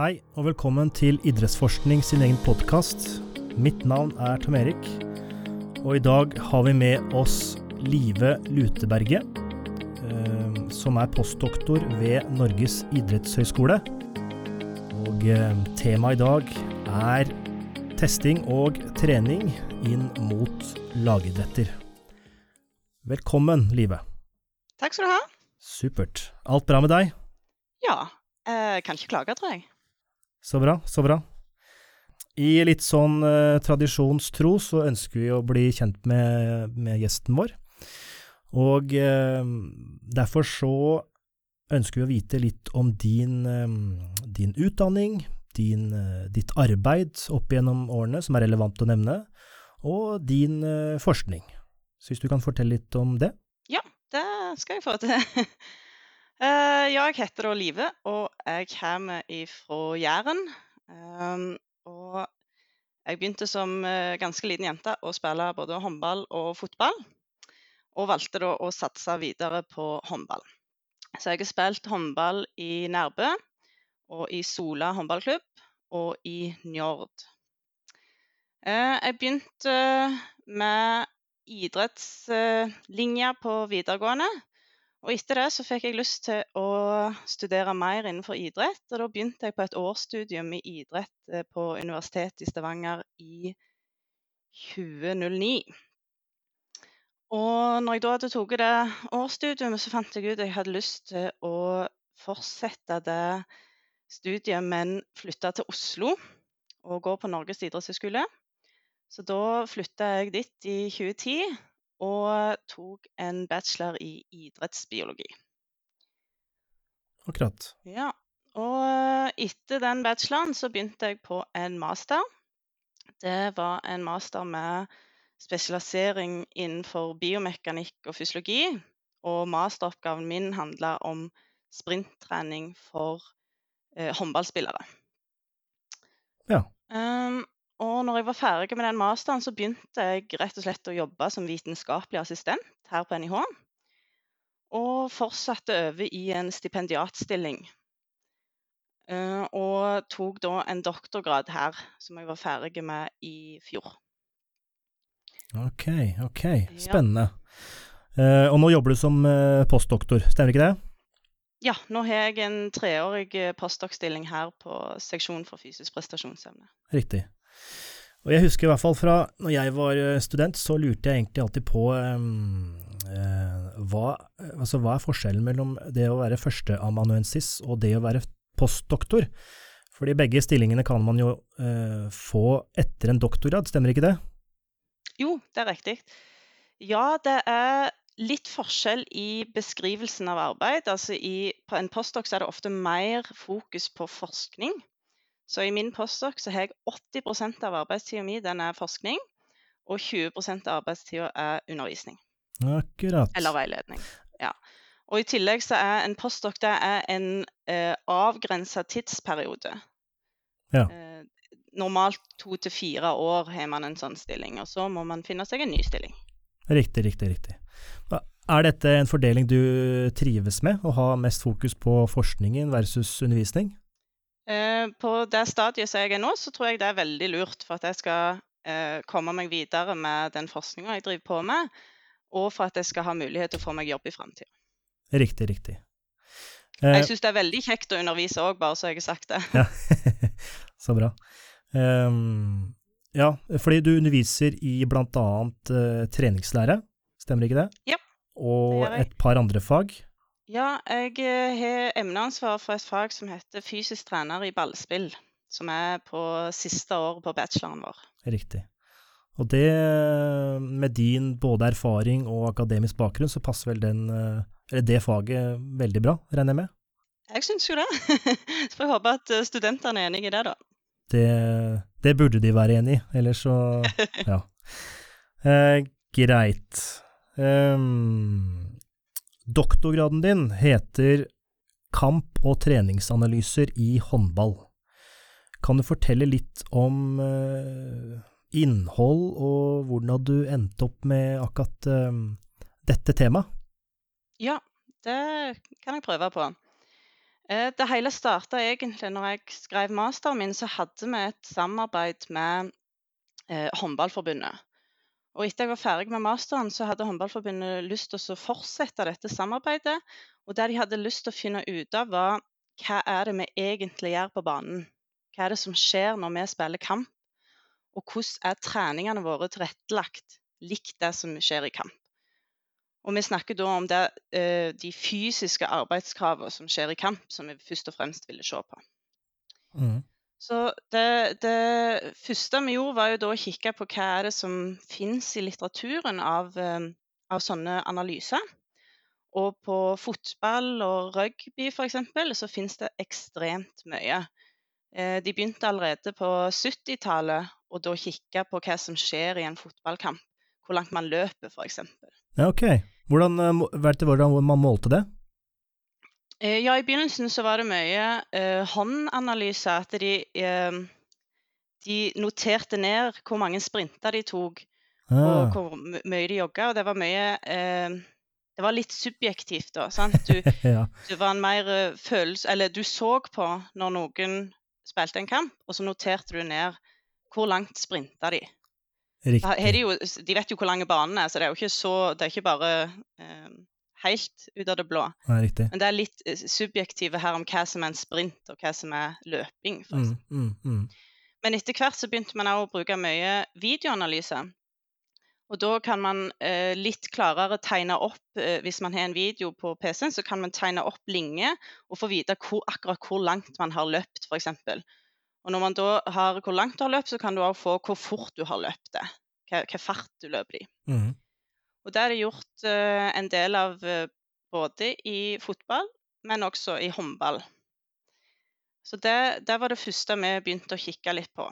Hei, og velkommen til Idrettsforskning sin egen podkast. Mitt navn er Tom Erik, og i dag har vi med oss Live Luteberget, eh, som er postdoktor ved Norges idrettshøgskole. Og eh, temaet i dag er testing og trening inn mot lagidretter. Velkommen, Live. Takk skal du ha. Supert. Alt bra med deg? Ja, jeg kan ikke klage, tror jeg. Så bra, så bra. I litt sånn eh, tradisjonstro så ønsker vi å bli kjent med, med gjesten vår. Og eh, derfor så ønsker vi å vite litt om din, eh, din utdanning, din, eh, ditt arbeid opp gjennom årene som er relevant å nevne, og din eh, forskning. Så hvis du kan fortelle litt om det? Ja, Det skal jeg få til. Eh, jeg heter da Live, og jeg kommer fra Jæren. Um, og jeg begynte som eh, ganske liten jente å spille både håndball og fotball. Og valgte da å satse videre på håndball. Så jeg har spilt håndball i Nærbø, og i Sola håndballklubb, og i Njord. Eh, jeg begynte med idrettslinja på videregående. Og etter det så fikk jeg lyst til å studere mer innenfor idrett. Og da begynte jeg på et årsstudium i idrett eh, på Universitetet i Stavanger i 2009. Og når jeg da hadde tatt det årsstudiet, så fant jeg ut at jeg hadde lyst til å fortsette det studiet, men flytte til Oslo og gå på Norges idrettshøgskole. Så da flytta jeg dit i 2010 og tok en bachelor i idrettsbiologi. Akkurat. Ja, og etter den bacheloren så begynte jeg på en master. Det var en master med spesialisering innenfor biomekanikk og fysiologi. Og masteroppgaven min handla om sprinttrening for eh, håndballspillere. Ja. Um, og når jeg var ferdig med den masteren, så begynte jeg rett og slett å jobbe som vitenskapelig assistent her på NIH. Og fortsatte over i en stipendiatstilling. Eh, og tok da en doktorgrad her, som jeg var ferdig med i fjor. Ok, ok. Spennende. Ja. og nå jobber du som eh, postdoktor, stemmer ikke det? Ja, nå har jeg en treårig postdokstilling postdoc-stilling her på seksjon for fysisk prestasjonsevne. Riktig. Og jeg husker i hvert fall fra når jeg var eh, student, så lurte jeg egentlig alltid på um, uh, hva, altså, hva er forskjellen mellom det å være førsteamanuensis og det å være postdoktor? Fordi begge stillingene kan man jo uh, få etter en doktorgrad, stemmer ikke det? Jo, det er riktig. Ja, det er litt forskjell i beskrivelsen av arbeid. Altså i, på en postdoc er det ofte mer fokus på forskning. Så i min postdoc så har jeg 80% av arbeidstida mi den er forskning, og 20 av arbeidstida er undervisning. Akkurat. Eller veiledning. Ja. Og i tillegg så er en postdoc det er en eh, avgrensa tidsperiode. Ja. Eh, normalt to til fire år har man en sånn stilling, og så må man finne seg en ny stilling. Riktig, riktig, riktig. Da Er dette en fordeling du trives med, å ha mest fokus på forskningen versus undervisning? Eh, på det stadiet som jeg er nå, så tror jeg det er veldig lurt for at jeg skal eh, komme meg videre med den forskninga jeg driver på med, og for at jeg skal ha mulighet til å få meg jobb i framtida. Riktig, riktig. Eh, Jeg syns det er veldig kjekt å undervise òg, bare så jeg har sagt det. Ja, så bra. Um, ja, fordi du underviser i annet eh, treningslære, stemmer ikke det? Ja, Og det gjør jeg. et par andre fag. Ja, jeg eh, har emneansvar for et fag som heter fysisk trener i ballspill, som er på siste året på bacheloren vår. Riktig. Og det, med din både erfaring og akademisk bakgrunn, så passer vel den, eh, eller det faget veldig bra, regner jeg med? Jeg syns jo det. Så får jeg håpe at eh, studentene er enig i det, da. Det, det burde de være enig i, ellers så ja. Eh, greit. Ehm, doktorgraden din heter Kamp- og treningsanalyser i håndball. Kan du fortelle litt om eh, innhold, og hvordan du endte opp med akkurat eh, dette temaet? Ja, det kan jeg prøve på. Eh, Det hele starta egentlig når jeg skrev masteren min, så hadde vi et samarbeid med Håndballforbundet. Og etter jeg var ferdig med masteren, så hadde Håndballforbundet lyst til å fortsette dette samarbeidet. Og det de hadde lyst til å finne ut av, var hva er det vi egentlig gjør på banen? Hva er det som skjer når vi spiller kamp? Og hvordan er treningene våre tilrettelagt likt det som skjer i kamp? Og vi snakker da om det, eh, de fysiske arbeidskravene som skjer i kamp, som vi først og fremst ville se på. Mhm. Så det, det første vi gjorde, var jo da å kikke på hva er det som finnes i litteraturen av, eh, av sånne analyser. Og på fotball og rugby f.eks. så finnes det ekstremt mye. Eh, De begynte allerede på 70-tallet og da kikke på hva som skjer i en fotballkamp. Hvor langt man løper, f.eks. Ja, ok. Hvordan, eh, vet hvordan man målte det? Eh, Ja, i begynnelsen så var det mye eh, håndanalyse. At de, eh, de noterte ned hvor mange sprinter de tok, og Ah, hvor mye de jogga. Og det var mye eh, Det var litt subjektivt, da. sant? Du, ja. du var en mer eh, følelse Eller du så på når noen spilte en kamp, og så noterte du ned hvor langt sprinta de. Riktig. de, jo, de vet jo hvor lange banen er, så det er jo ikke, så, det er ikke bare eh, helt ut av det blå. Riktig. Men det er litt eh, subjektive her om hva som er en sprint, og hva som er løping. Mm, mm, mm. Men etter hvert så begynte man å bruke mye videoanalyse. Og da kan man eh, litt klarere tegne opp eh, Hvis man har en video på PC-en, så kan man tegne opp linjer og få vite hvor, akkurat hvor langt man har løpt, f.eks. Og når man da har hvor langt du har løpt, så kan du også få hvor fort du har løpt det. Hva, hva fart du løper i. Mm. Og det er det gjort eh, en del av eh, både i fotball, men også i håndball. Så det, det var det første vi begynte å kikke litt på.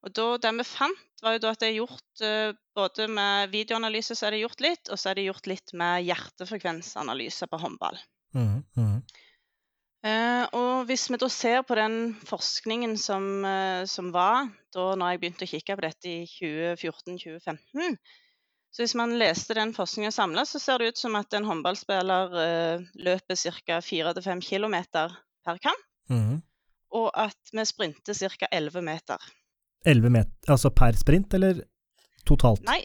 Og da, det vi fant, var jo at det er gjort eh, både med videoanalyse, så er det gjort litt, og så er det gjort litt med hjertefrekvensanalyse på håndball. Mm, mm. Uh, og hvis vi da ser på den forskningen som, uh, som var da når jeg begynte å kikke på dette i 2014-2015, så hvis man leste den forskningen samla, så ser det ut som at en håndballspiller eh, løper ca. 4-5 km per kamp, Mm. og at vi sprinter ca. 11 meter. 11 meter, altså per sprint, eller totalt? Nei,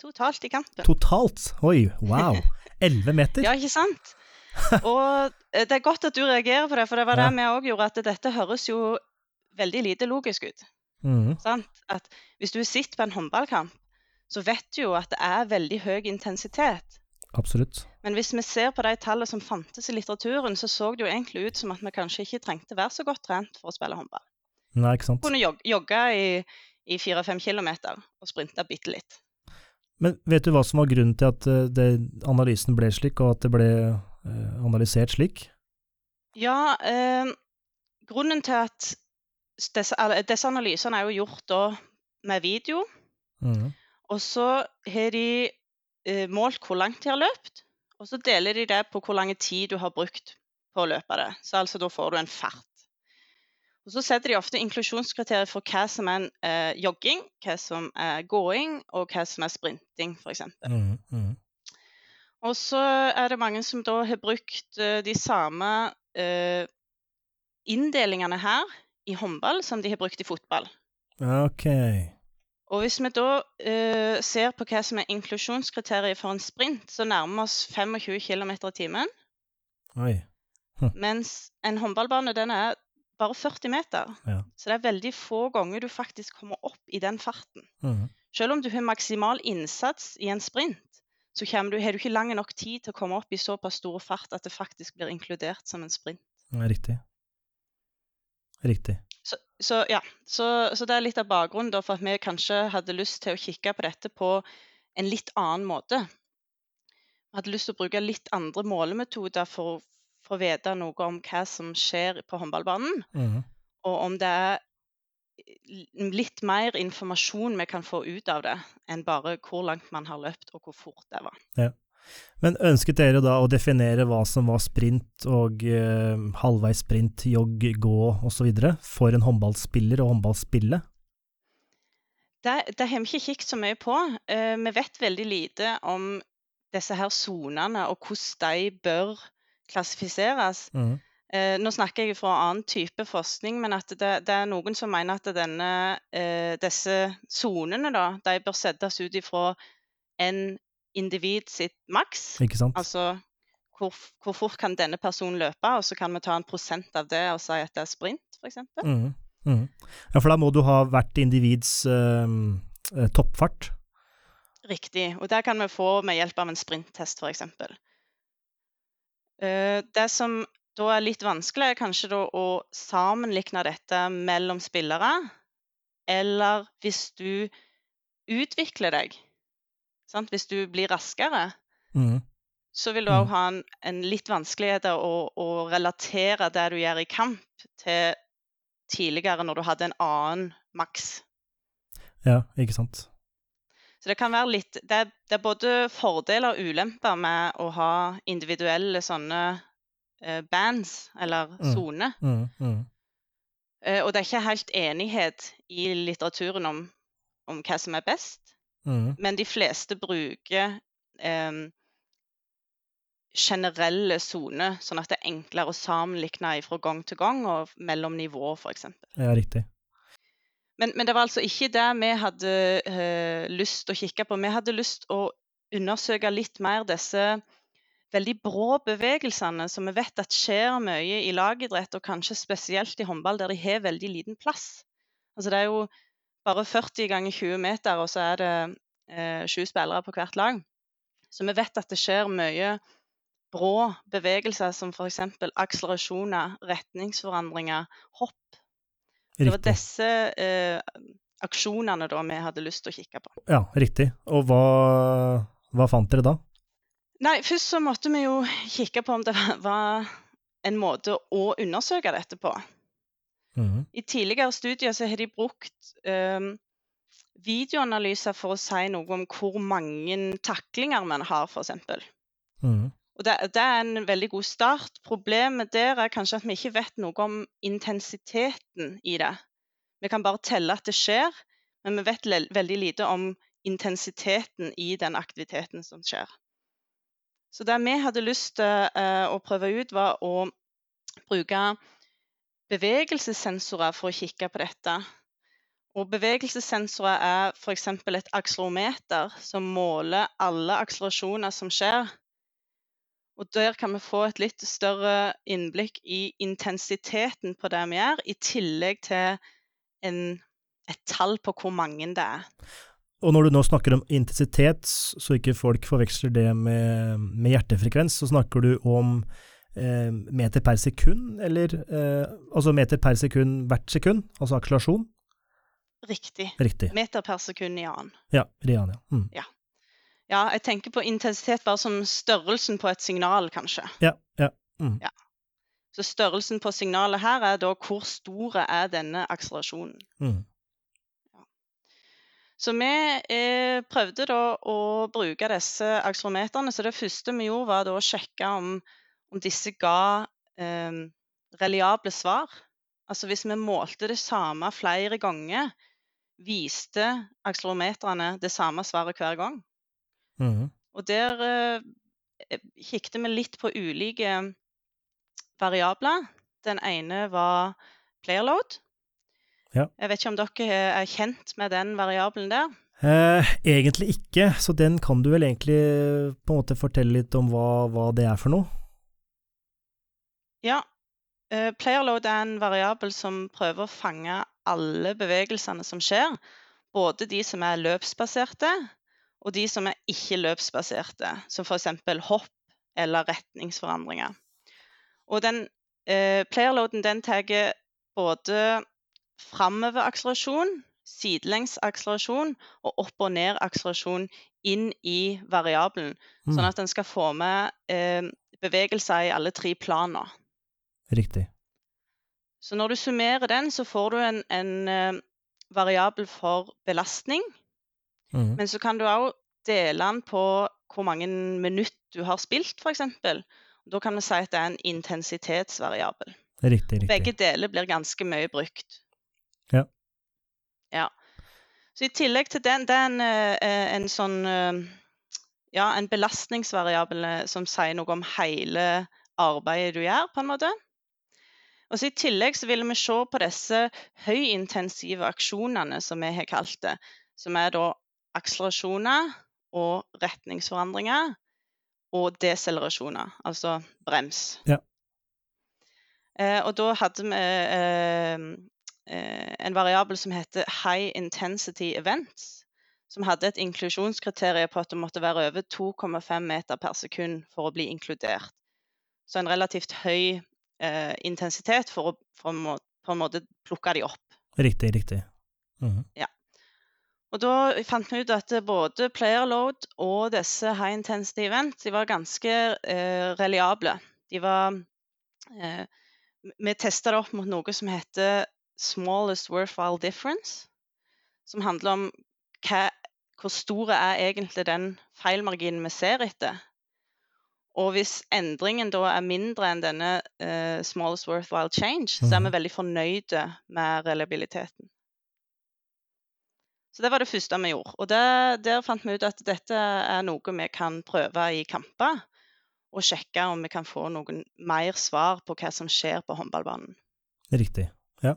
totalt i kampen. Totalt? Oi, wow. 11 meter? Ja, ikke sant? Og eh, det er godt at du reagerer på det, for det var det vi òg gjorde, at dette høres jo veldig lite logisk ut. Mm. Sant? At hvis du sitter på en håndballkamp, så vet du jo at det er veldig høy intensitet. Absolutt. Men hvis vi ser på de tallene som fantes i litteraturen, så så det jo egentlig ut som at vi kanskje ikke trengte være så godt trent for å spille håndball. Nei, ikke sant. Kunne jog jogge i, i 4-5 km og sprinte bitte litt. Men vet du hva som var grunnen til at eh, det, analysen ble slik, og at det ble eh, analysert slik? Ja, eh, grunnen til at disse, disse analysene er jo gjort da med video, Mm. Og så har de eh, målt hvor langt de har løpt, og så deler de det på hvor lang tid du har brukt på å løpe det. Så altså da får du en fart. Og så setter de ofte inklusjonskriterier for hva som er en eh, jogging, hva som er gåing, og hva som er sprinting, f.eks. Mm. Mm. Og så er det mange som da har brukt eh, de samme eh, inndelingene her i håndball som de har brukt i fotball. Ok. Og hvis vi da uh, ser på hva som er inklusjonskriteriet for en sprint, så nærmer vi oss 25 km i timen. Oi. Mens en håndballbane den er bare 40 meter. Ja. Så det er veldig få ganger du faktisk kommer opp i den farten. Mm. Selv om du har maksimal innsats i en sprint, så du, har du ikke lang nok tid til å komme opp i såpass stor fart at det faktisk blir inkludert som en sprint. Riktig. Riktig. Så, så ja, så, så det er litt av bakgrunnen da, for at vi kanskje hadde lyst til å kikke på dette på en litt annen måte. Vi hadde lyst til å bruke litt andre målemetoder for, for å vite noe om hva som skjer på håndballbanen, Mm. og om det er litt mer informasjon vi kan få ut av det, enn bare hvor langt man har løpt og hvor fort det var. Men ønsket dere da å definere hva som var sprint og eh, halvveis sprint, jogg, gå osv. for en håndballspiller og håndballspille? Det, det har vi ikke kikket så mye på. Eh, vi vet veldig lite om disse her sonene og hvordan de bør klassifiseres. Mm. eh, Nå snakker jeg fra annen type forskning, men at det, det er noen som mener at denne, eh, disse sonene bør settes ut ifra en individ sitt maks. Altså hvor, hvor fort kan denne personen løpe, og så kan vi ta en prosent av det og si at det er sprint, f.eks. Mm, mm. Ja, for da må du ha hvert individs eh, eh, toppfart. Riktig. Og det kan vi få med hjelp av en sprinttest, f.eks. Uh, det som da er litt vanskelig, er kanskje da å sammenlikne dette mellom spillere, eller hvis du utvikler deg. Sant? Hvis du blir raskere, mm. så vil du Mm. ha en, en litt vanskeligheter å, å relatere det du gjør i kamp, til tidligere når du hadde en annen maks. Ja, ikke sant. Så det kan være litt Det det er både fordeler og ulemper med å ha individuelle sånne eh, bands, eller Mm. soner. Mm. mhm. Eh, og det er ikke helt enighet i litteraturen om, om hva som er best, Mhm. men de fleste bruker eh, generelle soner, sånn at det er enklere å sammenligne fra gang til gang og mellom nivåer, f.eks. Ja, riktig. Men, men det var altså ikke det vi hadde eh, lyst til å kikke på. Vi hadde lyst til å undersøke litt mer disse veldig brå bevegelsene som vi vet at skjer mye i lagidrett, og kanskje spesielt i håndball, der de har veldig liten plass. Altså Det er jo bare 40 ganger 20 meter, og så er det eh, sju spillere på hvert lag. Så vi vet at det skjer mye brå bevegelser, som f.eks. akselerasjoner, retningsforandringer, hopp. Det var disse eh, aksjonene da vi hadde lyst til å kikke på. Ja, riktig. Og hva, hva fant dere da? Nei, først så måtte vi jo kikke på om det var- var en måte å undersøke dette på. Mhm, I tidligere studier så har de brukt um, videoanalyser for å si noe om hvor mange taklinger man har, f.eks. Mm. Og det, det er en veldig god start. Problemet der er kanskje at vi ikke vet noe om intensiteten i det. Vi kan bare telle at det skjer, men vi vet veldig lite om intensiteten i den aktiviteten som skjer. Så det vi hadde lyst til uh, å prøve ut, var å bruke bevegelsessensorer for å kikke på dette. Og bevegelsessensorer er f.eks. et akselerometer som måler alle akselerasjoner som skjer. Og der kan vi få et litt større innblikk i intensiteten på det vi gjør, i tillegg til en, et tall på hvor mange det er. Og når du nå snakker om intensitet, så ikke folk forveksler det med, med hjertefrekvens, så snakker du om meter per sekund, eller eh, altså meter per sekund hvert sekund, altså akselerasjon? Riktig. Riktig. Meter per sekund i annen. Ja, Rian, ja. Mm. Ja, jeg tenker på intensitet bare som størrelsen på et signal, kanskje. Ja, ja. Mm. Ja. Så størrelsen på signalet her er da hvor store er denne akselerasjonen. Mm. Så vi eh, prøvde da å bruke disse akselometerne. Så det første vi gjorde, var da å sjekke om, om disse ga eh, reliable svar. Altså hvis vi målte det samme flere ganger, viste akselerometrene det samme svaret hver gang. Mm. Og der eh, kikket vi litt på ulike variabler. Den ene var player load. Ja. Jeg vet ikke om dere er kjent med den variabelen der? Eh, egentlig ikke, så den kan du vel egentlig eh, på en måte fortelle litt om hva, hva det er for noe? Ja. Eh, player load er en variabel som prøver å fange alle bevegelsene som skjer. Både de som er løpsbaserte, og de som er ikke løpsbaserte. Som f.eks. hopp eller retningsforandringer. Og den eh, playerloaden den tar både framoverakselerasjon, sidelengs-akselerasjon og opp- og ned-akselerasjon inn i variabelen. Mm. Sånn at den skal få med eh, bevegelser i alle tre planer. Riktig. Så når du summerer den, så får du en, en eh, variabel for belastning. Mm. Men så kan du òg dele den på hvor mange minutter du har spilt, f.eks. Da kan vi si at det er en intensitetsvariabel. Riktig, riktig. Begge deler blir ganske mye brukt. Ja. Ja. Så i tillegg til den, det er en, eh, en sånn eh, Ja, en belastningsvariabel som sier noe om hele arbeidet du gjør, på en måte. Og så I tillegg så vil vi se på disse høyintensive aksjonene, som vi har kalt det. Som er da akselerasjoner og retningsforandringer og deselerasjoner, altså brems. Ja. Eh, og da hadde vi eh, eh, en variabel som heter high intensity events. Som hadde et inklusjonskriterium på at det måtte være over 2,5 meter per sekund for å bli inkludert. Så en relativt høy eh, intensitet for å, for å på en måte plukke de opp. Riktig, riktig. Ja. Og da fant vi ut at både player load og disse high intensity events de var ganske eh, reliable. De var eh, Vi testa det opp mot noe som heter smallest worthwhile difference. Som handler om hva, hvor stor er egentlig den feilmarginen vi ser etter. Og hvis endringen da er mindre enn denne uh, smallest worthwhile change, så er vi Mhm. veldig fornøyde med reliabiliteten. Så det var det første vi gjorde. Og der, der fant vi ut at dette er noe vi kan prøve i kamper. Og sjekke om vi kan få noen mer svar på hva som skjer på håndballbanen. Riktig. Ja.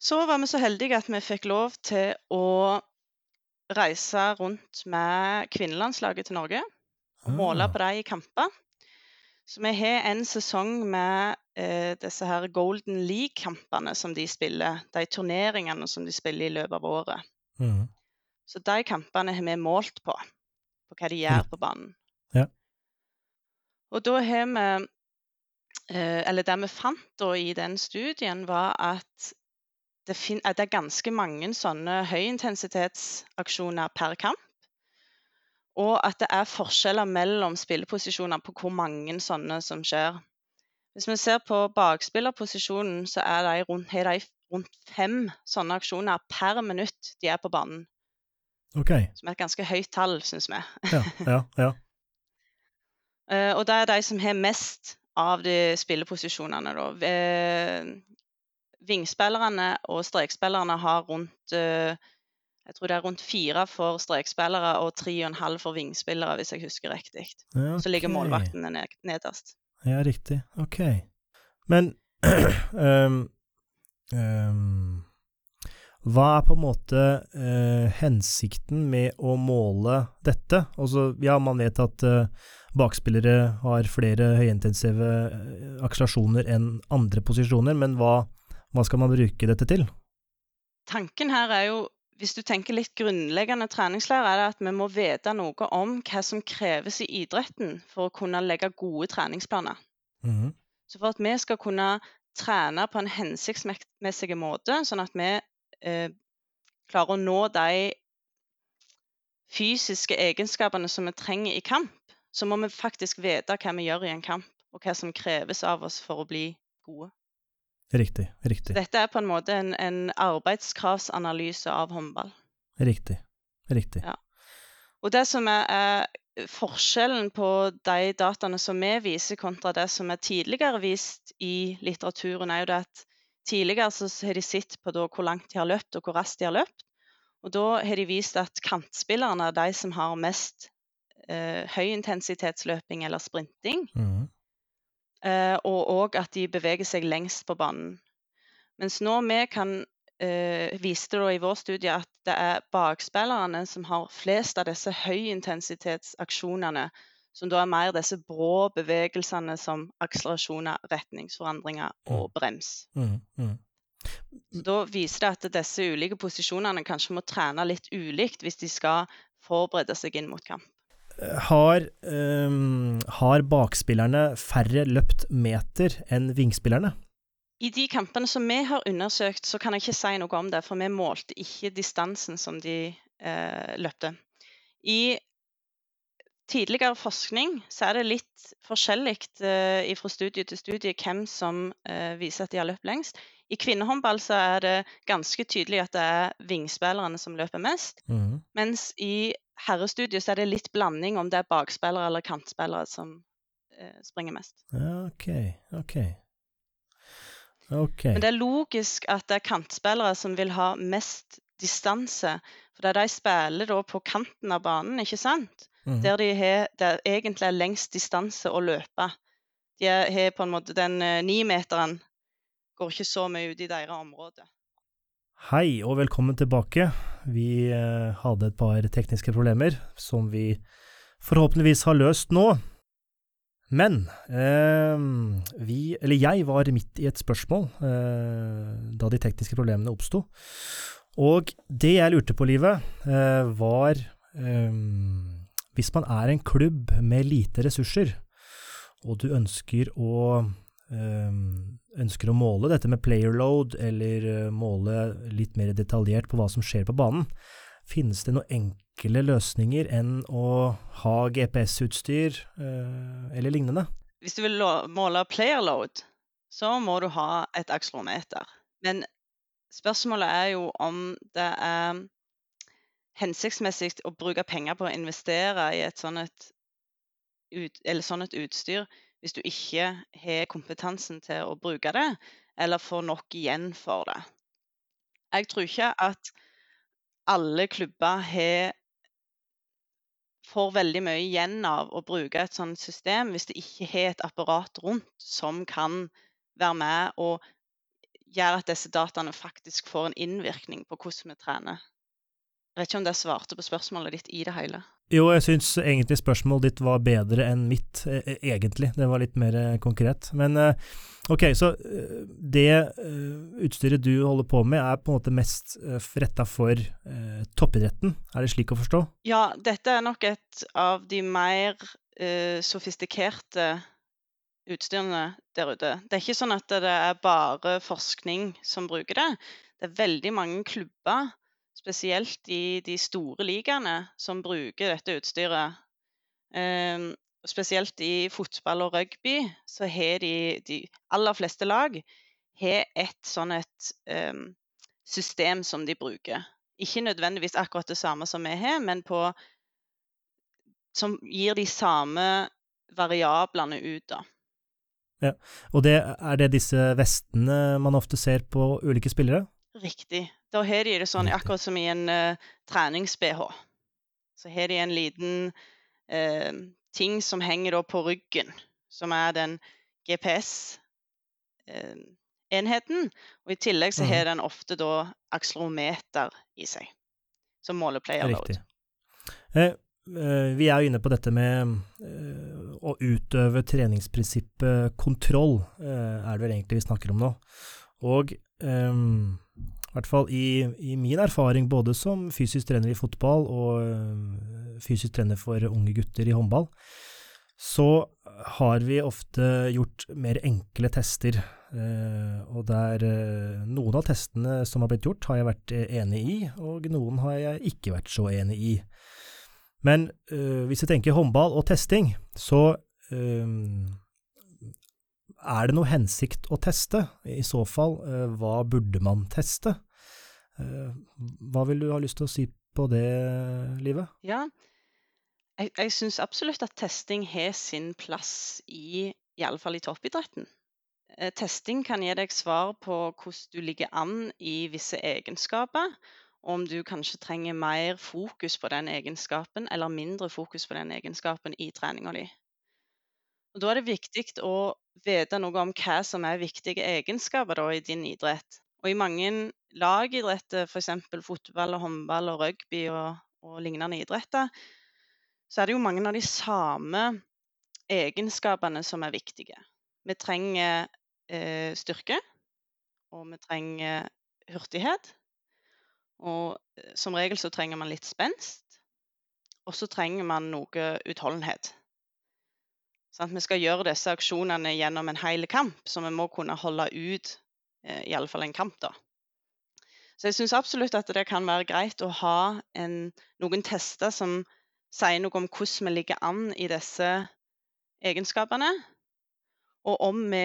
Så var vi så heldige at vi fikk lov til å reise rundt med kvinnelandslaget til Norge. Og måle Ah, på dem i kamper. Så vi har en sesong med eh, disse her Golden League-kampene som de spiller. De turneringene som de spiller i løpet av året. Mm. Så de kampene har vi målt på. På hva de gjør på banen. Ja. Og da har vi eh, Eller det vi fant da i den studien, var at det, det er ganske mange sånne høyintensitetsaksjoner per kamp. Og at det er forskjeller mellom spilleposisjoner på hvor mange sånne som skjer. Hvis vi ser på bakspillerposisjonen, så er de rundt, har de rundt fem sånne aksjoner per minutt de er på banen. Okay. Som er et ganske høyt tall, syns vi. Ja, ja, ja. Eh, og det er de som har mest av de spilleposisjonene, da. Eh, Vingspillerne og strekspillerne har rundt eh, Jeg tror det er rundt fire for strekspillere og tre og en halv for vingspillere, hvis jeg husker riktig. ja Så ligger målvaktene ned, nederst. Ja, riktig. OK. Men um, um, Hva er på en måte uh, hensikten med å måle dette? Altså, ja, man vet at uh, bakspillere har flere høyintensive eh, akselerasjoner enn andre posisjoner, men hva, hva skal man bruke dette til? Tanken her er jo, hvis du tenker litt grunnleggende treningslære, er det at vi må vite noe om hva som kreves i idretten for å kunne legge gode treningsplaner. Mhm. Så for at vi skal kunne trene på en hensiktsmessig måte, sånn at vi eh, klarer å nå de fysiske egenskapene som vi trenger i kamp, så må vi faktisk vite hva vi gjør i en kamp, og hva som kreves av oss for å bli gode. Riktig, riktig, Dette er på en måte en, en arbeidskravsanalyse av håndball. riktig. riktig. Ja. Og det som er, er forskjellen på de dataene som vi viser, kontra det som er tidligere vist i litteraturen, er jo det at tidligere så har de sett på hvor langt de har løpt, og hvor raskt de har løpt. Og da har de vist at kantspillerne er de som har mest eh, høyintensitetsløping eller sprinting. Mhm. Eh, og òg at de beveger seg lengst på banen. Mens nå vi kan eh, viste i vår studie at det er bakspillerne som har flest av disse høyintensitetsaksjonene, som da er mer disse brå bevegelsene som akselerasjoner, retningsforandringer og brems. Mm, mm. Så da viser det at disse ulike posisjonene kanskje må trene litt ulikt hvis de skal forberede seg inn mot kamp. Har, um, har bakspillerne færre løpt meter enn vingspillerne? I de kampene som vi har undersøkt, så kan jeg ikke si noe om det, for vi målte ikke distansen som de eh, løpte. I tidligere forskning så er det litt forskjellig eh, fra studie til studie hvem som eh, viser at de har løpt lengst. I kvinnehåndball så er det ganske tydelig at det er vingspillerne som løper mest. Mm. Mens i herrestudiet så er det litt blanding om det er bakspillere eller kantspillere som eh, springer mest. Ja, ok, ok. Men det er logisk at det er kantspillere som vil ha mest distanse. For det er de spiller da på kanten av banen, ikke sant? Mm. Der de har, der egentlig er lengst distanse å løpe. De har på en måte den eh, nimeteren går ikke så mye ut i deres område. Hei og velkommen tilbake. Vi eh, hadde et par tekniske problemer som vi forhåpentligvis har løst nå. Men eh, vi, eller jeg, var midt i et spørsmål eh, da de tekniske problemene oppsto. Og det jeg lurte på, Livet, eh, var eh, Hvis man er en klubb med lite ressurser, og du ønsker å eh, ønsker å måle dette med player load, eller eh, måle litt mer detaljert på hva som skjer på banen, finnes det noen enkle løsninger enn å ha GPS-utstyr eh, eller lignende? Hvis du vil måle player load, så må du ha et akslometer. Men spørsmålet er jo om det er hensiktsmessig å bruke penger på å investere i et sånt, ut, sånn utstyr hvis du ikke har kompetansen til å bruke det, eller får nok igjen for det. Jeg tror ikke at alle klubber har får veldig mye igjen av å bruke et sånt system hvis det ikke har et apparat rundt som kan være med og gjøre at disse dataene faktisk får en innvirkning på hvordan vi trener. Jeg vet ikke om det svarte på spørsmålet ditt i det hele. Jo, jeg syns egentlig spørsmålet ditt var bedre enn mitt, eh, eh, egentlig. Det var litt mer eh, konkret. Men eh, ok, så eh, det utstyret du holder på med, er på en måte mest retta for toppidretten? Er det slik å forstå? Ja, dette er nok et av de mer uh, sofistikerte utstyrene der ute. Det er ikke sånn at det er bare forskning som bruker det. Det er veldig mange klubber, spesielt i de store ligaene, som bruker dette utstyret. Um, spesielt i fotball og rugby så har de, de aller fleste lag har et sånn et um, system som de bruker. Ikke nødvendigvis akkurat det samme som vi har, men på som gir de samme variablene ut, da. Og det er det disse vestene man ofte ser på ulike spillere? Riktig. Da har de det sånn akkurat som i en uh, trenings-BH. Så har de en liten uh, ting som henger da på ryggen, som er den GPS-enheten. og i tillegg så har den ofte da akslometer i seg, som måler player load. Riktig. Eh, eh, vi er jo inne på dette med eh, å utøve treningsprinsippet kontroll, eh, er det vel egentlig vi snakker om nå. Og eh, i hvert fall i, i min erfaring, både som fysisk trener i fotball og eh, fysisk trener for unge gutter i håndball, så har vi ofte gjort mer enkle tester. Eh, og der eh, noen av testene som har blitt gjort, har jeg vært enig i, og noen har jeg ikke vært så enig i. Men hvis vi tenker håndball og testing, så eh, er det noe hensikt å teste? I så fall, eh, hva burde man teste? Eh, hva vil du ha lyst til å si på det, Livet? Ja, jeg, jeg syns absolutt at testing har sin plass i iallfall i toppidretten. Eh, Testing kan gi deg svar på hvordan du ligger an i visse egenskaper, og om du kanskje trenger mer fokus på den egenskapen eller mindre fokus på den egenskapen i treninga di. Og Da er det viktig å vite noe om hva som er viktige egenskaper da, i din idrett. Og i mange lagidretter, f.eks. fotball, og håndball, og rugby og, og lignende idretter, så er det jo mange av de samme egenskapene som er viktige. Vi trenger eh, styrke, og vi trenger hurtighet. Og eh, som regel så trenger man litt spenst. Og så trenger man noe utholdenhet. Sånn, vi skal gjøre disse aksjonene gjennom en hel kamp, så vi må kunne holde ut eh, i alle fall en kamp. da. Så jeg syns absolutt at det kan være greit å ha en, noen tester som sier noe om hvordan vi ligger an i disse egenskapene, og om vi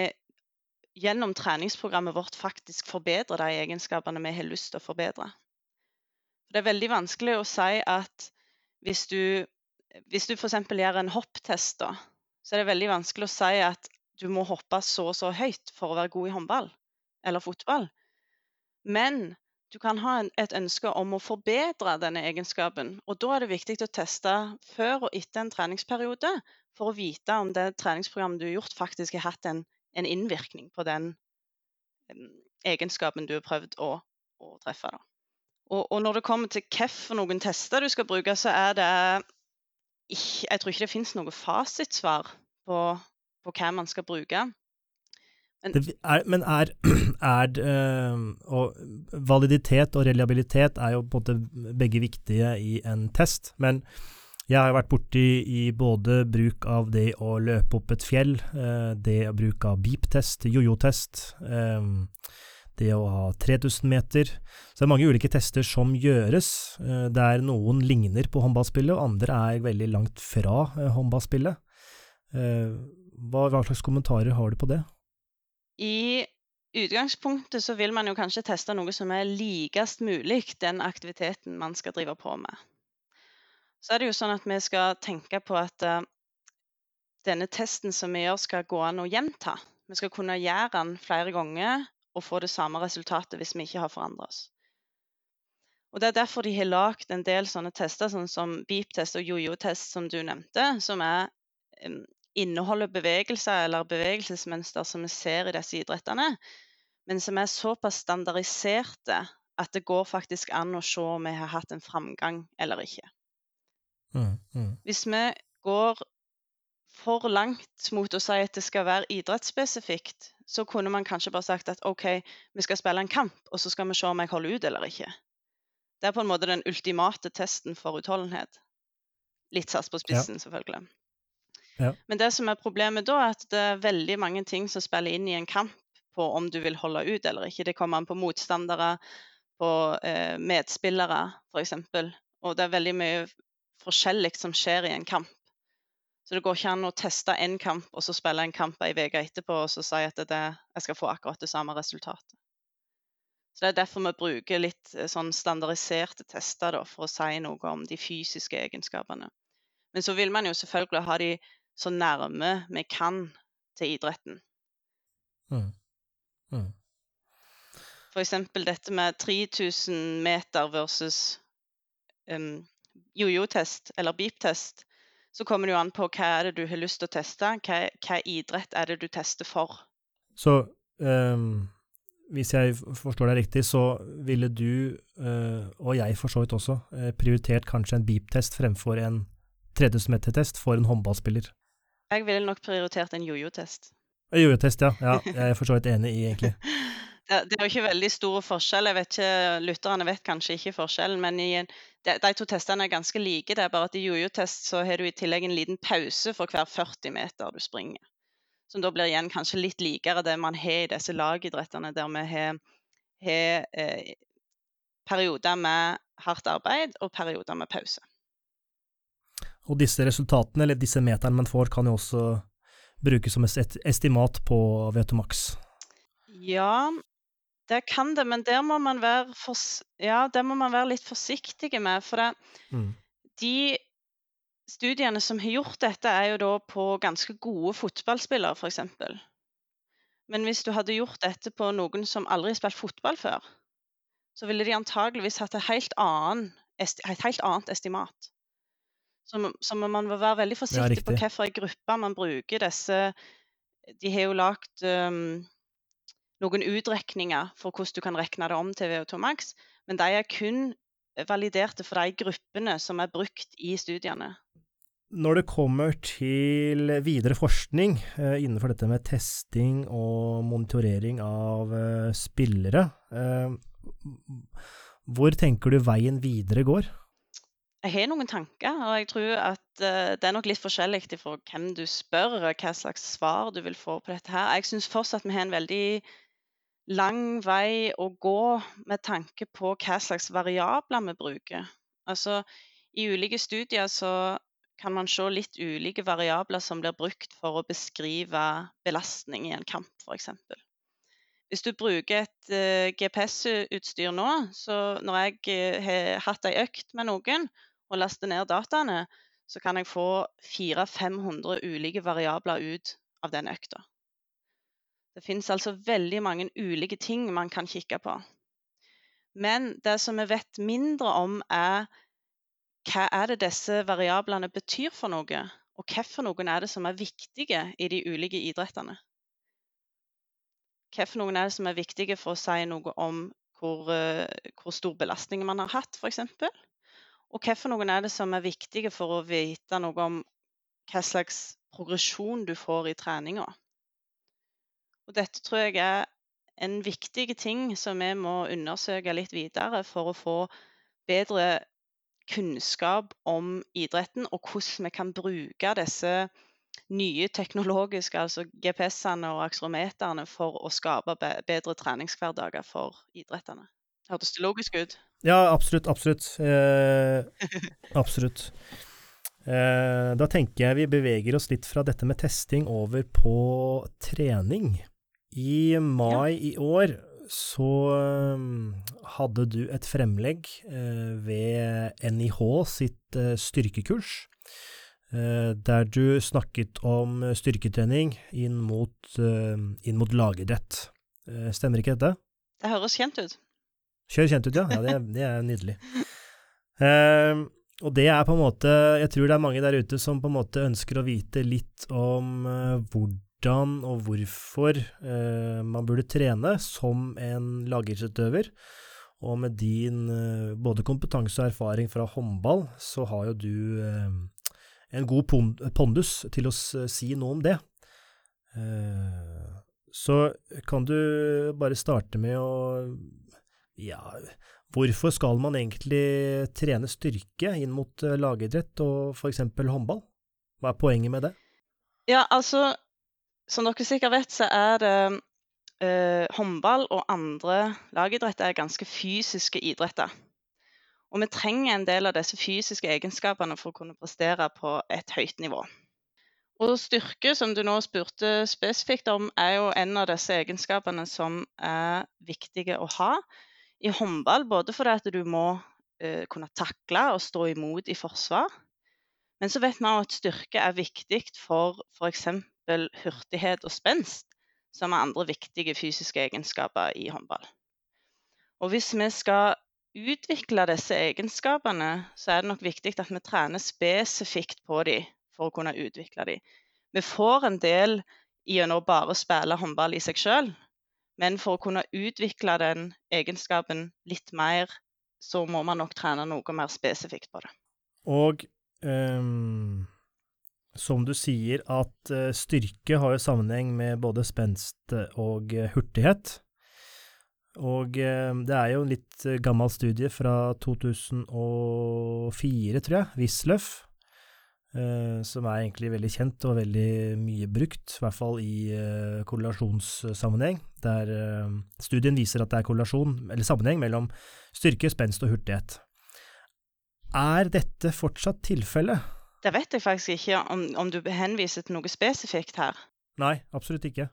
gjennom treningsprogrammet vårt faktisk forbedrer de egenskapene vi har lyst til å forbedre. Det er veldig vanskelig å si at hvis du, hvis du f.eks. gjør en hopptest, da, så er det veldig vanskelig å si at du må hoppe så og så høyt for å være god i håndball eller fotball. Men du kan ha en, et ønske om å forbedre denne egenskapen. Og da er det viktig å teste før og etter en treningsperiode for å vite om det treningsprogrammet du har gjort, faktisk har hatt en, en innvirkning på den egenskapen du har prøvd å, å treffe. Og, og når det kommer til hvilke tester du skal bruke, så er det ikke Jeg tror ikke det finnes noe fasitsvar på, på hva man skal bruke. Det er, men er, er øh, og Validitet og reliabilitet er jo på en måte begge viktige i en test. Men jeg har vært borti i både bruk av det å løpe opp et fjell, øh, det å bruke av beep-test, jojo-test, øh, det å ha 3000 meter. Så det er mange ulike tester som gjøres, der noen ligner på håndballspillet, og andre er veldig langt fra håndballspillet. Hva, hva slags kommentarer har du på det? I utgangspunktet så vil man jo kanskje teste noe som er likest mulig den aktiviteten man skal drive på med. Så er det jo sånn at vi skal tenke på at uh, denne testen som vi gjør, skal gå an å gjenta. Vi skal kunne gjøre den flere ganger og få det samme resultatet hvis vi ikke har forandret oss. Og Det er derfor de har lagd en del sånne tester, sånn som beep-test og jojo-test, som du nevnte, som er um, inneholder bevegelser eller bevegelsesmønster som vi ser i disse idrettene, men som er såpass standardiserte at det går faktisk an å se om vi har hatt en framgang eller ikke. Mm, mm. Hvis vi går for langt mot å si at det skal være idrettsspesifikt, så kunne man kanskje bare sagt at OK, vi skal spille en kamp, og så skal vi se om jeg holder ut eller ikke. Det er på en måte den ultimate testen for utholdenhet. Litt satt på spissen, ja. selvfølgelig. Ja. Men det som er problemet da, er at det er veldig mange ting som spiller inn i en kamp på om du vil holde ut eller ikke. Det kommer an på motstandere, på eh, medspillere f.eks. Og det er veldig mye forskjellig som skjer i en kamp. Så det går ikke an å teste én kamp og så spille en kamp ei uke etterpå og så si at det, jeg skal få akkurat det samme resultatet. Så Det er derfor vi bruker litt eh, sånn standardiserte tester da, for å si noe om de fysiske egenskapene. Men så vil man jo selvfølgelig ha de så nærme vi kan til idretten. Mm. Mm. F.eks. dette med 3000 meter versus um, jojo-test eller beep-test. Så kommer det jo an på hva er det du har lyst til å teste. Hva, hva idrett er det du tester for? Så um, hvis jeg forstår deg riktig, så ville du, uh, og jeg for så vidt også, uh, prioritert kanskje en beep-test fremfor en 3000 meter-test for en håndballspiller? Jeg ville nok prioritert en jojo-test. Jojo-test, ja. ja. Jeg er for så vidt enig i, egentlig. det, er jo ikke veldig stor forskjell. Jeg vet ikke, Lytterne vet kanskje ikke forskjellen, men i en, de, de, to testene er ganske like. Det er bare at i jojo-test så har du i tillegg en liten pause for hver 40 meter du springer. Som da blir igjen kanskje litt likere det man har i disse lagidrettene, der vi har, har eh, perioder med hardt arbeid og perioder med pause. Og disse resultatene, eller disse meterne man får, kan jo også brukes som et estimat på VTMAX. Ja, det kan det, men der må man være, for, ja, må man være litt forsiktig med. For det, mm. de studiene som har gjort dette, er jo da på ganske gode fotballspillere, f.eks. Men hvis du hadde gjort dette på noen som aldri har spilt fotball før, så ville de antageligvis hatt et helt, annen, et helt annet estimat. Så, så man må være veldig forsiktig ja, på hvilken gruppe man bruker disse De har jo lagd um, noen utrekninger for hvordan du kan regne det om til VO2 Max, men de er kun validerte for de gruppene som er brukt i studiene. Når det kommer til videre forskning eh, innenfor dette med testing og monitorering av eh, spillere, eh, hvor tenker du veien videre går? Jeg har noen tanker, og jeg tror at det er nok litt forskjellig fra hvem du spør, og hva slags svar du vil få på dette her. Jeg syns fortsatt vi har en veldig lang vei å gå med tanke på hva slags variabler vi bruker. Altså, I ulike studier så kan man se litt ulike variabler som blir brukt for å beskrive belastning i en kamp, f.eks. Hvis du bruker et uh, eh, GPS-utstyr nå, så når jeg uh, har hatt ei økt med noen, og laster ned dataene, så kan jeg få 400-500 ulike variabler ut av den økta. Det finnes altså veldig mange ulike ting man kan kikke på. Men det som vi vet mindre om, er hva er det disse variablene betyr for noe? Og hvilke er det som er viktige i de ulike idrettene? Hvilke er det som er viktige for å si noe om hvor, eh, hvor stor belastning man har hatt, f.eks.? Og hvilke er det som er viktige for å vite noe om hva slags progresjon du får i treninga? Og dette tror jeg er en viktig ting som vi må undersøke litt videre for å få bedre kunnskap om idretten, og hvordan vi kan bruke disse nye teknologiske, altså GPS-ene og akserometerne, for å skape bedre treningshverdager for idrettene. Hørtes det logisk ut? Ja, absolutt. Absolutt. Eh, absolutt. Eh, da tenker jeg vi beveger oss litt fra dette med testing over på trening. I mai i år så um, hadde du et fremlegg uh, ved NIH sitt uh, styrkekurs, der du snakket om styrketrening inn mot, inn mot lagidrett. Stemmer ikke dette? Det høres kjent ut. Kjør kjent ut, ja. ja det, det er nydelig. og det er på en måte Jeg tror det er mange der ute som på en måte ønsker å vite litt om hvordan hvordan og hvorfor eh, man burde trene som en lagidrettsutøver. Og med din eh, både kompetanse og erfaring fra håndball, så har jo du eh, en god pondus til å si noe om det. Så kan du bare starte med å Ja, hvorfor skal man egentlig trene styrke inn mot lagidrett og f.eks. håndball? Hva er poenget med det? Ja, altså som dere sikkert vet, så er det eh, håndball og andre lagidretter ganske fysiske idretter. Og vi trenger en del av disse fysiske egenskapene for å kunne prestere på et høyt nivå. Og styrke, som du nå spurte spesifikt om, er jo en av disse egenskapene som er viktige å ha i håndball. Både fordi at du må eh, kunne takle og stå imot i forsvar. Men så vet vi at styrke er viktig for f.eks hurtighet og spenst, som er andre viktige fysiske egenskaper i håndball. Og hvis vi skal utvikle disse egenskapene, så er det nok viktig at vi trener spesifikt på dem for å kunne utvikle dem. Vi får en del gjennom bare å spille håndball i seg sjøl, men for å kunne utvikle den egenskapen litt mer, så må man nok trene noe mer spesifikt på det. Og um, som du sier, at eh, styrke har jo sammenheng med både spenst og eh, hurtighet. Og eh, det er jo en litt gammel studie fra 2004, tror jeg, Wisløff, som er egentlig veldig kjent og veldig mye brukt, i hvert fall i korrelasjonssammenheng, der studien viser at det er korrelasjon, eller sammenheng, mellom styrke, spenst og hurtighet. Er dette fortsatt tilfellet? Det vet jeg faktisk ikke om, om du henviser til noe spesifikt her. Nei, absolutt ikke.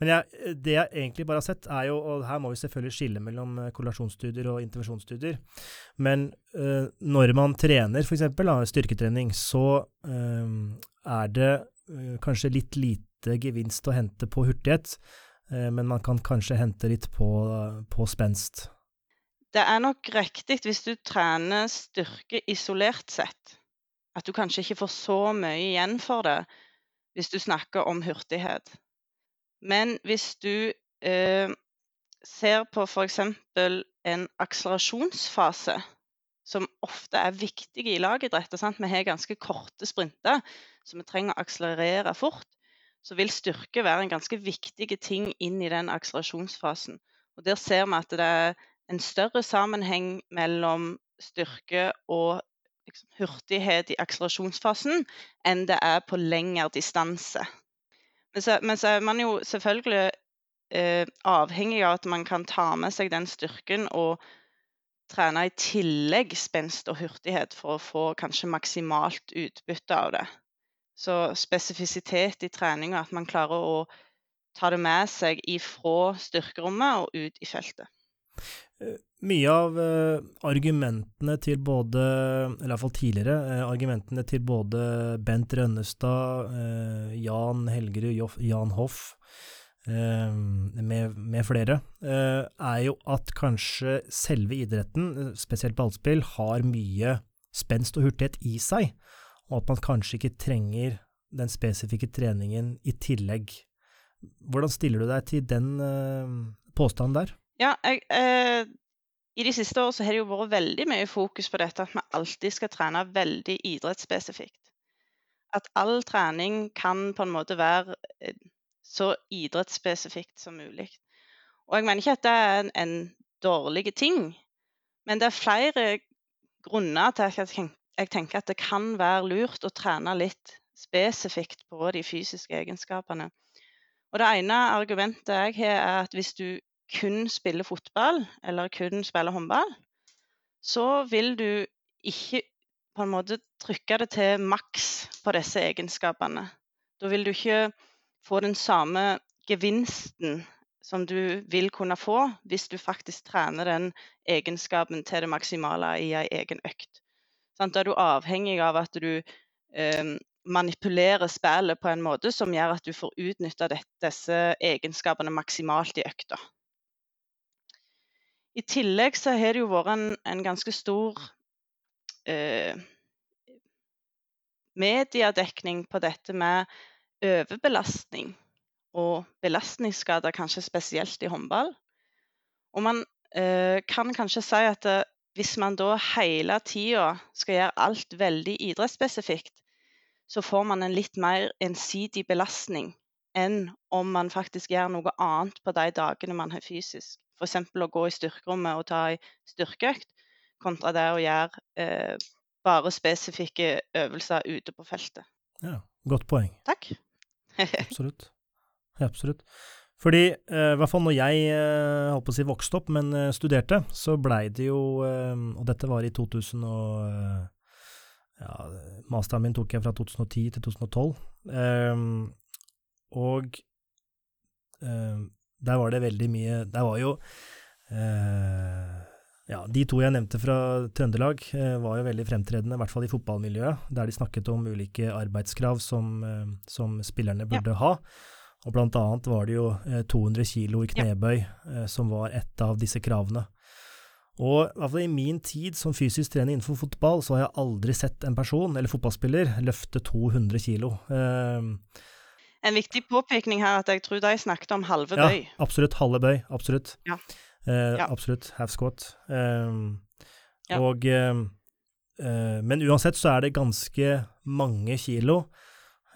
Men jeg, det jeg egentlig bare har sett, er jo, og her må vi selvfølgelig skille mellom eh, korrelasjonsstudier og intervensjonsstudier, men øh, når man trener f.eks. styrketrening, så øh, er det øh, kanskje litt lite gevinst å hente på hurtighet, men man kan kanskje hente litt på, på spenst. Det er nok riktig hvis du trener styrke isolert sett at du kanskje ikke får så mye igjen for det hvis du snakker om hurtighet. Men hvis du eh, ser på f.eks. en akselerasjonsfase, som ofte er viktig i lagidretter Vi har ganske korte sprinter, så vi trenger å akselerere fort. Så vil styrke være en ganske viktig ting inn i den akselerasjonsfasen. Og Der ser vi at det er en større sammenheng mellom styrke og liksom, hurtighet i akselerasjonsfasen enn det er på lengre distanse. Men så, men så er man jo selvfølgelig eh, avhengig av at man kan ta med seg den styrken og trene i tillegg spenst og hurtighet for å få kanskje maksimalt utbytte av det. Så spesifisitet i treninga, at man klarer å ta det med seg ifra styrkerommet og ut i feltet. Mye av uh, argumentene til både, eller iallfall tidligere, uh, argumentene til både Bent Rønnestad, uh, Jan Helgerud, Jan Hoff med, med, flere, er jo at kanskje selve idretten, spesielt ballspill, har mye spenst og hurtighet i seg. og at man kanskje ikke trenger den spesifikke treningen i tillegg. Hvordan stiller du deg til den påstanden der? Ja, jeg, I de siste årene har det jo vært veldig mye fokus på dette at vi alltid skal trene veldig idrettsspesifikt. At all trening kan på en måte være eh, så idrettsspesifikt som mulig. Og jeg mener ikke at det er en, en dårlig ting, men det er flere grunner til at jeg, jeg tenker at det kan være lurt å trene litt spesifikt på de fysiske egenskapene. Og Det ene argumentet jeg har, er at hvis du kun spiller fotball eller kun spiller håndball, så vil du ikke på en måte trykke det til maks på disse egenskapene. Da vil du ikke få den samme gevinsten som du vil kunne få hvis du faktisk trener den egenskapen til det maksimale i ei egen økt. Da er du avhengig av at du eh, manipulerer spillet på en måte som gjør at du får utnytta disse egenskapene maksimalt i økta. I tillegg så har det jo vært en, en ganske stor eh, mediedekning på dette med overbelastning og belastningsskader, kanskje spesielt i håndball. Og man eh, kan kanskje si at eh, hvis man da hele tida skal gjøre alt veldig idrettsspesifikt, så får man en litt mer ensidig belastning enn om man faktisk gjør noe annet på de dagene man har fysisk. F.eks. å gå i styrkerommet og ta ei styrkeøkt, kontra det å gjøre eh, bare spesifikke øvelser ute på feltet. Ja, godt poeng. Takk. Absolutt. Absolutt. Fordi, eh, i hvert fall når jeg eh, holdt på å si vokste opp, men eh, studerte, så blei det jo Og dette var i 2000 og ja, Masteren min tok jeg fra 2010 til 2012. Um, og um, der var det veldig mye Der var jo eh, ja, De to jeg nevnte fra Trøndelag, eh, var jo veldig fremtredende, i hvert fall i fotballmiljøet, der de snakket om ulike arbeidskrav som, eh, som spillerne burde ja. ha. Og blant annet var det jo 200 kilo i knebøy ja. som var et av disse kravene. Og i hvert fall i min tid som fysisk trener innenfor fotball, så har jeg aldri sett en person, eller fotballspiller, løfte 200 kilo. Uh, en viktig påpekning her at jeg tror de snakket om halve bøy. Ja, absolutt. Halve bøy. Absolutt. Ja. Eh, ja. Absolutt. Half squat. Uh, ja. Og eh, Men uansett så er det ganske mange kilo.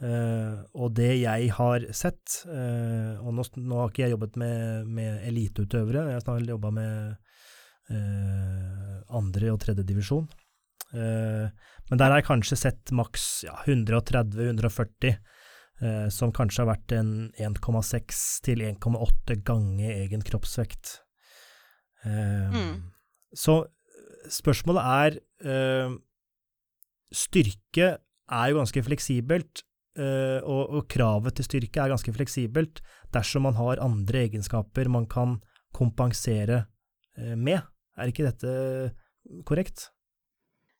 og det jeg har sett Og nå, nå, har ikke jeg jobbet med, med eliteutøvere, jeg har jobba med Eh, andre- og tredjedivisjon. Eh, men der har jeg kanskje sett maks ja, 130-140, eh, som kanskje har vært en 1,6 til 1,8 ganger egen kroppsvekt. Mm. Så spørsmålet er Styrke er jo ganske fleksibelt, og, og, kravet til styrke er ganske fleksibelt dersom man har andre egenskaper man kan kompensere med. Er ikke dette korrekt?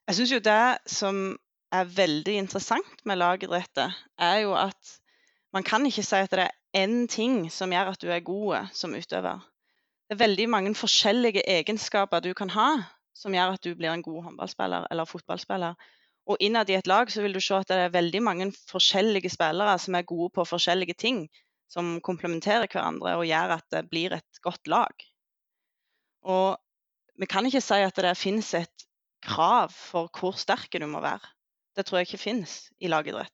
Jeg syns jo det som er veldig interessant med lagidrettet, er jo at man kan ikke si at det er én ting som gjør at du er god som utøver. Det er veldig mange forskjellige egenskaper du kan ha som gjør at du blir en god håndballspiller eller fotballspiller. Og innad i et lag så vil du se at det er veldig mange forskjellige spillere som er gode på forskjellige ting, som komplementerer hverandre og gjør at det blir et godt lag. Og vi kan ikke si at det finnes et krav for hvor sterk du må være. Det tror jeg ikke finnes i lagidrett.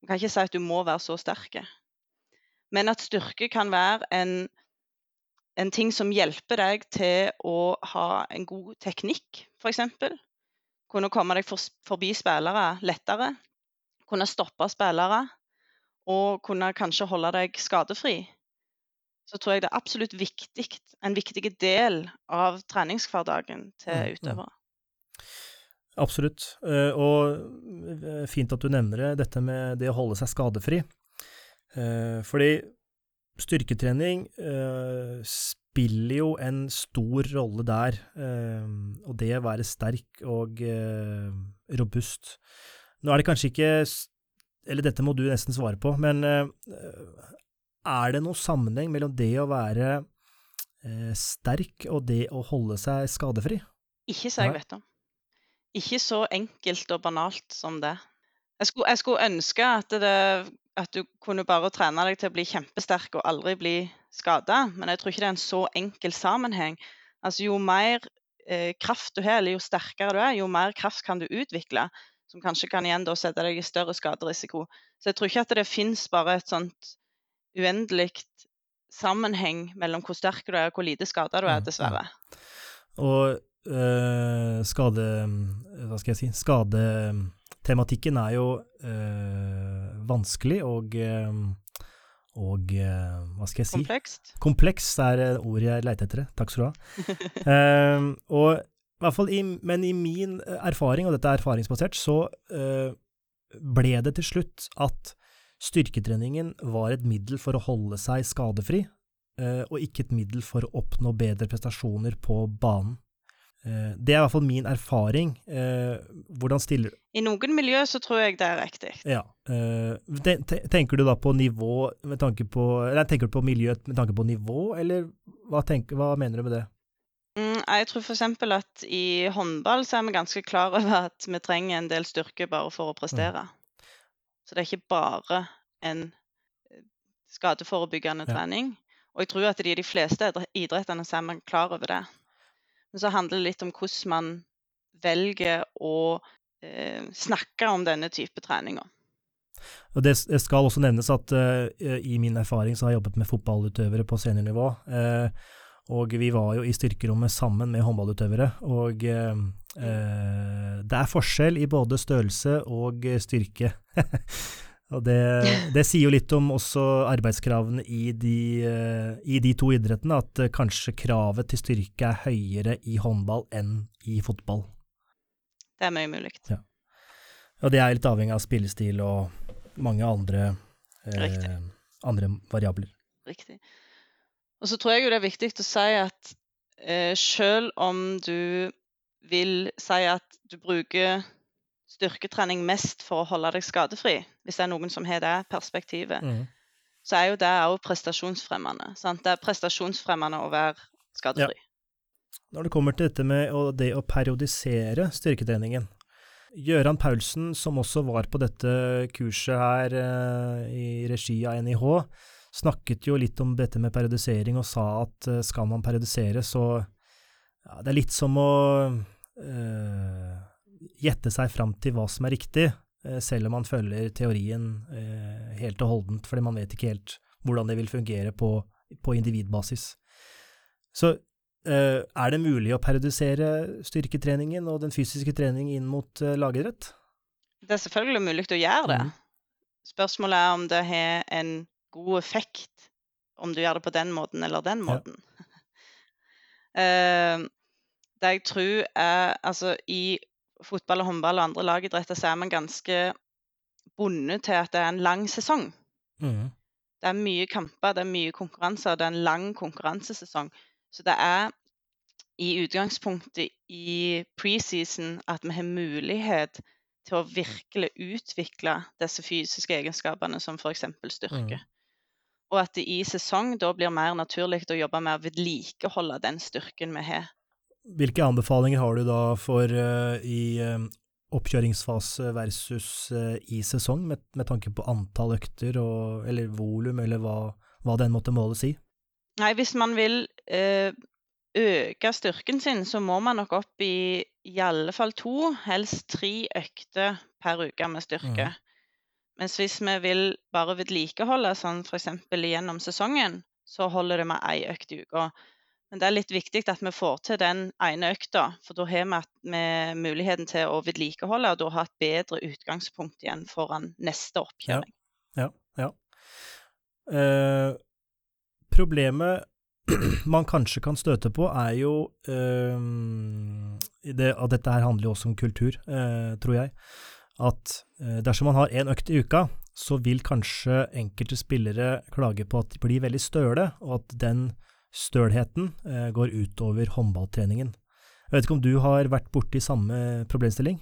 Du kan ikke si at du må være så sterk. Men at styrke kan være en, en ting som hjelper deg til å ha en god teknikk, f.eks. Kunne komme deg for, forbi spillere lettere. Kunne stoppe spillere. Og kunne kanskje holde deg skadefri så tror jeg det er absolutt viktig, en viktig del av treningshverdagen til mm, utøvere. Absolutt, eh, og eh, fint at du nevner det, dette med det å holde seg skadefri. Eh, fordi styrketrening spiller jo en stor rolle der, og det å være sterk og robust. Nå er det kanskje ikke Eller dette må du nesten svare på, men er det noen sammenheng mellom det å være sterk og det å holde seg skadefri? Ikke så jeg vet om. Ikke så enkelt og banalt som det. Jeg skulle, jeg skulle ønske at, det, at, du kunne bare trene deg til å bli kjempesterk og aldri bli skada, men jeg tror ikke det er en så enkel sammenheng. Altså, jo mer eh, kraft du har, eller jo sterkere du er, jo mer kraft kan du utvikle. Som kanskje kan igjen da sette deg i større skaderisiko. Så jeg tror ikke at det fins bare et sånt uendelig sammenheng mellom hvor sterk du er og hvor lite skada du er, dessverre. Og øh, skade Hva skal jeg si Skadetematikken er jo øh, vanskelig og og hva skal jeg si? Komplekst. Kompleks er ordet jeg leter etter. Takk skal du ha. uh, og i hvert fall i, men i min erfaring, og dette er erfaringsbasert, så uh, ble det til slutt at Styrketreningen var et middel for å holde seg skadefri, uh, og ikke et middel for å oppnå bedre prestasjoner på banen. Eh, det er i hvert fall min erfaring. Eh, hvordan stiller I noen miljø så tror jeg det er riktig. Ja. Tenker du da på nivå med tanke på Eller tenker du på miljø med tanke på nivå, eller hva, tenker, hva mener du med det? Mm, jeg tror f.eks. at i håndball så er vi ganske klar over at vi trenger en del styrke bare for å prestere. Mm. Så det er ikke bare en eh, skadeforebyggende ja. trening. Og jeg tror at i de fleste idrettene er man klar over det. Men så handler det litt om hvordan man velger å eh, snakke om denne type treninger. Og det skal også nevnes at uh, i min erfaring så har jeg jobbet med fotballutøvere på seniornivå. Uh, og vi var jo i styrkerommet sammen med håndballutøvere. Og uh, det er forskjell i både størrelse og styrke. og det, det, sier jo litt om også arbeidskravene i de, i de to idrettene, at kanskje kravet til styrke er høyere i håndball enn i fotball. Det er mye mulig. Ja. Og det er litt avhengig av spillestil og mange andre, eh, andre variabler. Riktig. Og så tror jeg jo det er viktig å si at eh, selv om du vil si at du bruker styrketrening mest for å holde deg skadefri, hvis det er noen som har det perspektivet, mm. så er jo det òg prestasjonsfremmende. Sant? Det er prestasjonsfremmende å være skadefri. Ja. Når det kommer til dette med det å periodisere styrketreningen, Gøran Paulsen, som også var på dette kurset her eh, i regi av NIH, snakket jo litt om dette med periodisering og sa at eh, skal man periodisere, så ja, Det er litt som å eh, gjette seg fram til hva som er riktig, eh, selv om man følger teorien eh, helt og holdent, fordi man vet ikke helt hvordan det vil fungere på, på individbasis. Så Eh, er det mulig å periodisere styrketreningen og den fysiske treningen inn mot lagidrett? Det er selvfølgelig mulig å gjøre det. Mm. Spørsmålet er om det har en god effekt om du gjør det på den måten eller den måten. Ja. det jeg tror er Altså, i fotball og håndball og andre lagidretter så er man ganske bundet til at det er en lang sesong. Mm. Det er mye kamper, det er mye konkurranser, det er en lang konkurransesesong. Så det er i utgangspunktet i preseason at vi har mulighet til å virkelig utvikle disse fysiske egenskapene, som f.eks. styrke. Mm. Og at det i sesong da blir mer naturlig å jobbe med å vedlikeholde den styrken vi har. Hvilke anbefalinger har du da for uh, i uh, oppkjøringsfase versus uh, i sesong, med, med, tanke på antall økter og, eller volum, eller hva, hva den måtte måles i? Nei, hvis man vil uh, øke styrken sin, så må man nok opp i i alle fall to, helst tre økter per uke med styrke. Mm. Mens hvis vi vil bare vedlikeholde sånn f.eks. gjennom sesongen, så holder det med ei økt i uka. Men det er litt viktig at vi får til den ene økta, for da har vi muligheten til å vedlikeholde og da ha et bedre utgangspunkt igjen foran neste oppkjøring. Ja, ja. ja. Eh, problemet man kanskje kan støte på, er jo eh, det, at dette her handler jo også om kultur, eh, tror jeg. At øh, dersom man har én økt i uka, så vil kanskje enkelte spillere klage på at de blir veldig støle, og at den stølheten går utover håndballtreningen. Jeg vet ikke om du har vært borti samme problemstilling?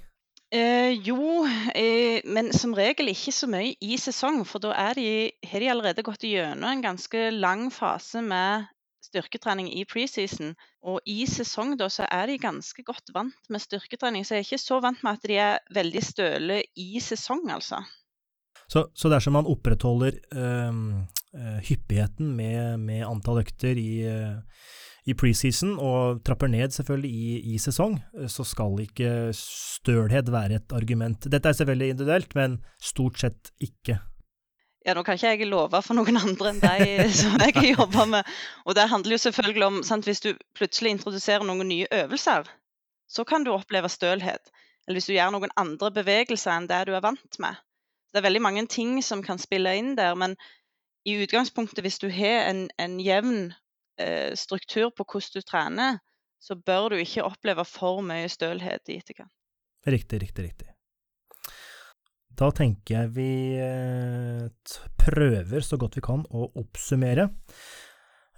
Eh, jo, eh, men som regel ikke så mye i sesong. For da har de allerede gått gjennom en ganske lang fase med styrketrening i preseason. Og i sesong da, så er de ganske godt vant med styrketrening, så jeg er ikke så vant med at de er veldig støle i sesong, altså. Så, så dersom man opprettholder øh, hyppigheten med, med, antall økter i, i preseason, og trapper ned selvfølgelig i, i, sesong, så skal ikke stølhet være et argument. Dette er selvfølgelig individuelt, men stort sett ikke. Ja, nå kan ikke jeg love for noen andre enn deg som jeg jobba med. Og det handler jo selvfølgelig om sant, Hvis du plutselig introduserer noen nye øvelser, så kan du oppleve stølhet. Eller hvis du gjør noen andre bevegelser enn det du er vant med. Det er veldig mange ting som kan spille inn der, men i utgangspunktet, hvis du har en, en jevn eh, struktur på hvordan du trener, så bør du ikke oppleve for mye stølhet i etterkant. Riktig, riktig, riktig. Da tenker jeg vi eh, prøver så godt vi kan å oppsummere.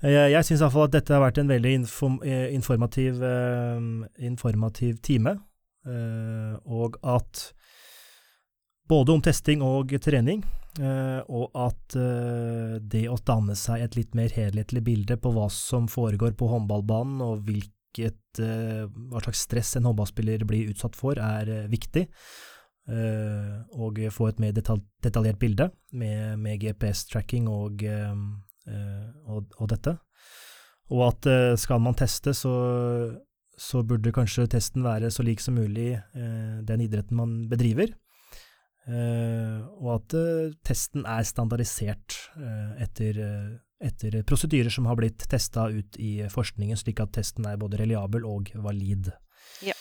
Jeg, jeg syns iallfall at dette har vært en veldig eh, informativ, eh, informativ time, og at både om testing og trening, og at det å danne seg et litt mer helhetlig bilde på hva som foregår på håndballbanen, og hvilket, hva slags stress en håndballspiller blir utsatt for, er viktig. Eh, og få et mer detalj, detaljert bilde med, med GPS-tracking og, eh, og, og, dette. Og at eh, skal man teste, så, så, burde kanskje testen være så lik som mulig den idretten man bedriver. Og at testen er standardisert etter, etter prosedyrer som har blitt testa ut i forskningen, slik at testen er både reliabel og valid. Ja.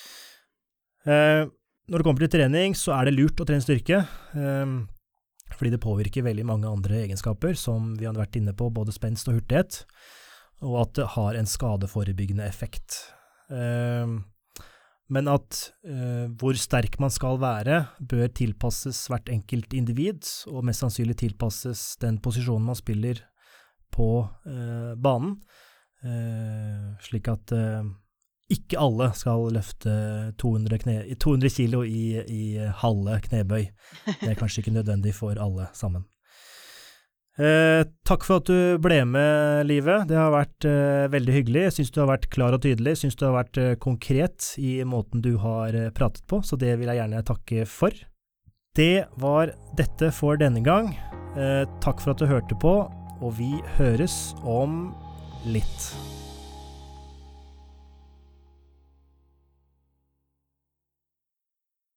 Når det kommer til trening, så er det lurt å trene styrke, fordi det påvirker veldig mange andre egenskaper, som vi har vært inne på, både spenst og hurtighet, og at det har en skadeforebyggende effekt. Um, men at uh, hvor sterk man skal være, bør tilpasses hvert enkelt individ, og mest sannsynlig tilpasses den posisjonen man spiller på uh, banen, uh, slik at ikke alle skal løfte 200, kne, 200 kilo i, i, halve knebøy. Det er kanskje ikke nødvendig for alle sammen. Eh, takk for at du ble med, Live. Det har vært eh, veldig hyggelig. Jeg syns du har vært klar og tydelig. Jeg syns du har vært eh, konkret i måten du har eh, pratet på, så det vil jeg gjerne takke for. Det var dette for denne gang. Eh, takk for at du hørte på, og vi høres om litt.